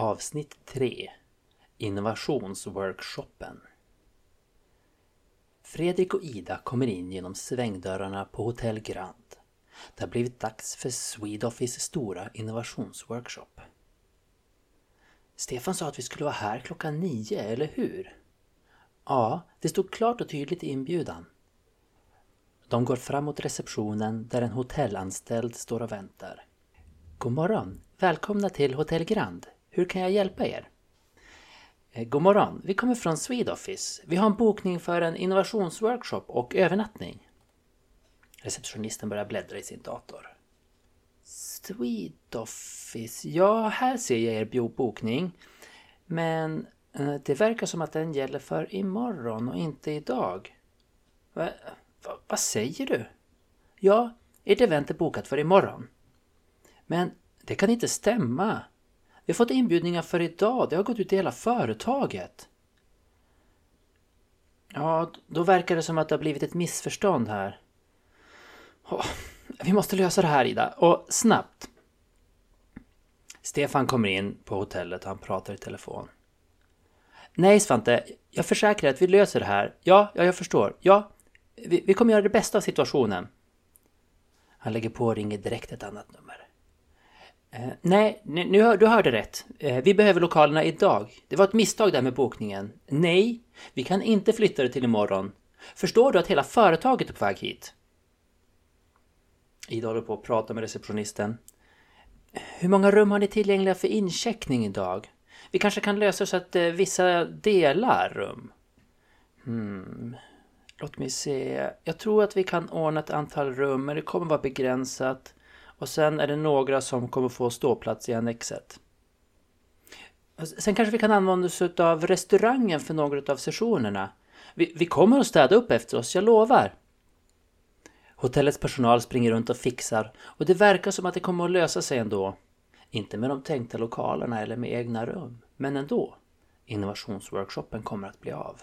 Avsnitt 3 Innovationsworkshopen Fredrik och Ida kommer in genom svängdörrarna på Hotell Grand. Det har blivit dags för Swedoffice stora innovationsworkshop. Stefan sa att vi skulle vara här klockan nio, eller hur? Ja, det stod klart och tydligt i inbjudan. De går fram mot receptionen där en hotellanställd står och väntar. God morgon! Välkomna till Hotell Grand. Hur kan jag hjälpa er? Eh, god morgon! Vi kommer från Swedoffice. Vi har en bokning för en innovationsworkshop och övernattning. Receptionisten börjar bläddra i sin dator. Swedoffice. Ja, här ser jag er bokning. Men eh, det verkar som att den gäller för imorgon och inte idag. Va, va, vad säger du? Ja, ert event är bokat för imorgon. Men det kan inte stämma. Vi har fått inbjudningar för idag. Det har gått ut i hela företaget. Ja, då verkar det som att det har blivit ett missförstånd här. Oh, vi måste lösa det här Ida, och snabbt. Stefan kommer in på hotellet och han pratar i telefon. Nej Svante, jag försäkrar att vi löser det här. Ja, ja jag förstår. Ja, vi, vi kommer göra det bästa av situationen. Han lägger på och ringer direkt ett annat nummer. Eh, nej, nu, nu du hörde rätt. Eh, vi behöver lokalerna idag. Det var ett misstag där med bokningen. Nej, vi kan inte flytta det till imorgon. Förstår du att hela företaget är på väg hit? Ida håller på att prata med receptionisten. Hur många rum har ni tillgängliga för incheckning idag? Vi kanske kan lösa så att eh, vissa delar rum. Hmm. Låt mig se. Jag tror att vi kan ordna ett antal rum, men det kommer vara begränsat. Och sen är det några som kommer få ståplats i annexet. Alltså, sen kanske vi kan använda oss av restaurangen för några av sessionerna. Vi, vi kommer att städa upp efter oss, jag lovar. Hotellets personal springer runt och fixar och det verkar som att det kommer att lösa sig ändå. Inte med de tänkta lokalerna eller med egna rum, men ändå. Innovationsworkshopen kommer att bli av.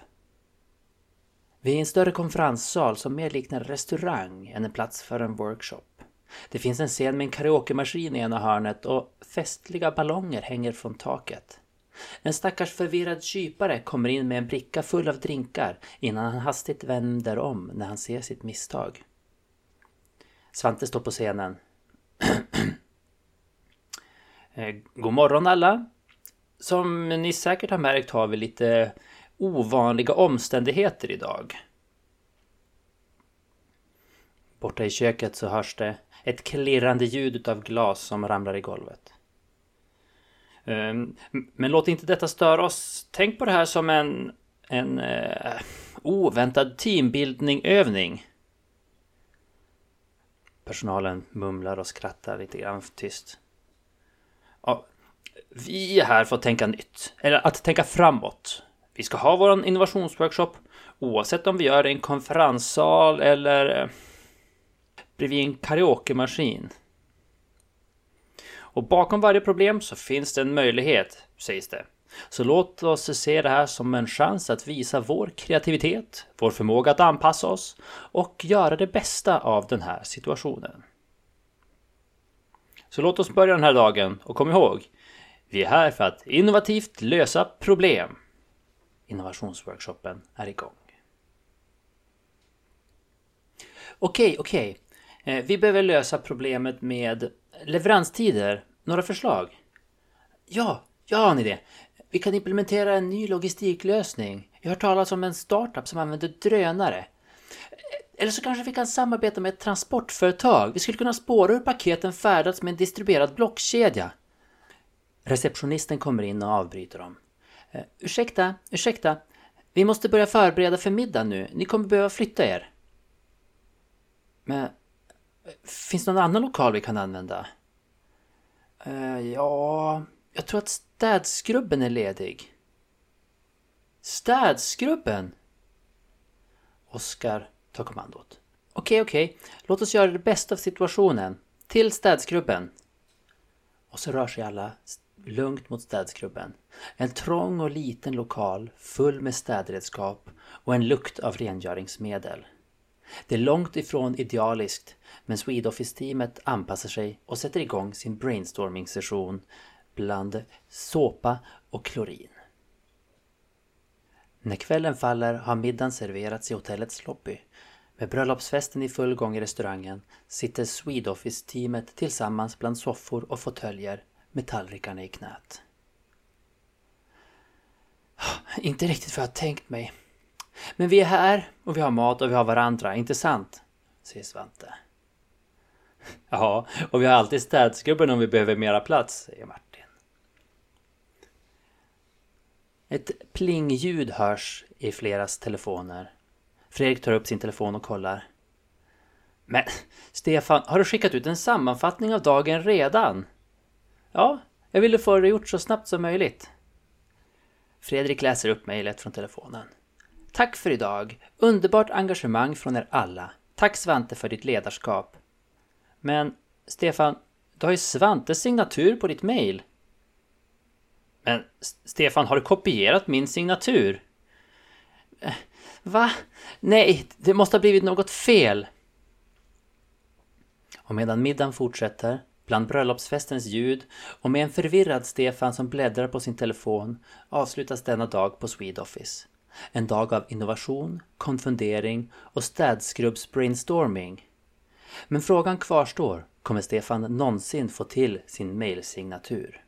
Vi är i en större konferenssal som mer liknar en restaurang än en plats för en workshop. Det finns en scen med en karaokemaskin i ena hörnet och festliga ballonger hänger från taket. En stackars förvirrad kypare kommer in med en bricka full av drinkar innan han hastigt vänder om när han ser sitt misstag. Svante står på scenen. Eh, god morgon alla! Som ni säkert har märkt har vi lite ovanliga omständigheter idag. Borta i köket så hörs det ett klirrande ljud av glas som ramlar i golvet. Ehm, men låt inte detta störa oss. Tänk på det här som en, en eh, oväntad teambuildingövning. Personalen mumlar och skrattar lite grann tyst. Ja, vi är här för att tänka nytt, eller att tänka framåt. Vi ska ha vår innovationsworkshop oavsett om vi gör det i en konferenssal eller eh, bredvid en karaokemaskin. Och bakom varje problem så finns det en möjlighet, sägs det. Så låt oss se det här som en chans att visa vår kreativitet, vår förmåga att anpassa oss och göra det bästa av den här situationen. Så låt oss börja den här dagen och kom ihåg, vi är här för att innovativt lösa problem. Innovationsworkshopen är igång. Okej, okej. Okay. Eh, vi behöver lösa problemet med leveranstider. Några förslag? Ja, jag har en idé. Vi kan implementera en ny logistiklösning. Jag har hört talas om en startup som använder drönare. Eh, eller så kanske vi kan samarbeta med ett transportföretag. Vi skulle kunna spåra hur paketen färdats med en distribuerad blockkedja. Receptionisten kommer in och avbryter dem. Eh, ursäkta, ursäkta. Vi måste börja förbereda för middag nu. Ni kommer behöva flytta er. Men finns det någon annan lokal vi kan använda? Uh, ja, jag tror att städskrubben är ledig. Städskrubben? Oskar tar kommandot. Okej, okej. Låt oss göra det bästa av situationen. Till städskrubben. Och så rör sig alla lugnt mot städskrubben. En trång och liten lokal full med städredskap och en lukt av rengöringsmedel. Det är långt ifrån idealiskt, men Swedoffice-teamet anpassar sig och sätter igång sin brainstorming-session bland såpa och klorin. När kvällen faller har middagen serverats i hotellets lobby. Med bröllopsfesten i full gång i restaurangen sitter Swedoffice-teamet tillsammans bland soffor och fåtöljer med tallrikarna i knät. Ah, inte riktigt vad jag tänkt mig. Men vi är här och vi har mat och vi har varandra, inte sant? Säger Svante. Ja, och vi har alltid städsgubben om vi behöver mera plats, säger Martin. Ett plingljud hörs i fleras telefoner. Fredrik tar upp sin telefon och kollar. Men Stefan, har du skickat ut en sammanfattning av dagen redan? Ja, jag ville få det gjort så snabbt som möjligt. Fredrik läser upp mejlet från telefonen. Tack för idag! Underbart engagemang från er alla. Tack Svante för ditt ledarskap. Men Stefan, du har ju Svantes signatur på ditt mejl. Men Stefan, har du kopierat min signatur? Eh, va? Nej, det måste ha blivit något fel. Och medan middagen fortsätter, bland bröllopsfestens ljud och med en förvirrad Stefan som bläddrar på sin telefon avslutas denna dag på Swedoffice. En dag av innovation, konfundering och städskrubbs-brainstorming. Men frågan kvarstår, kommer Stefan någonsin få till sin mailsignatur?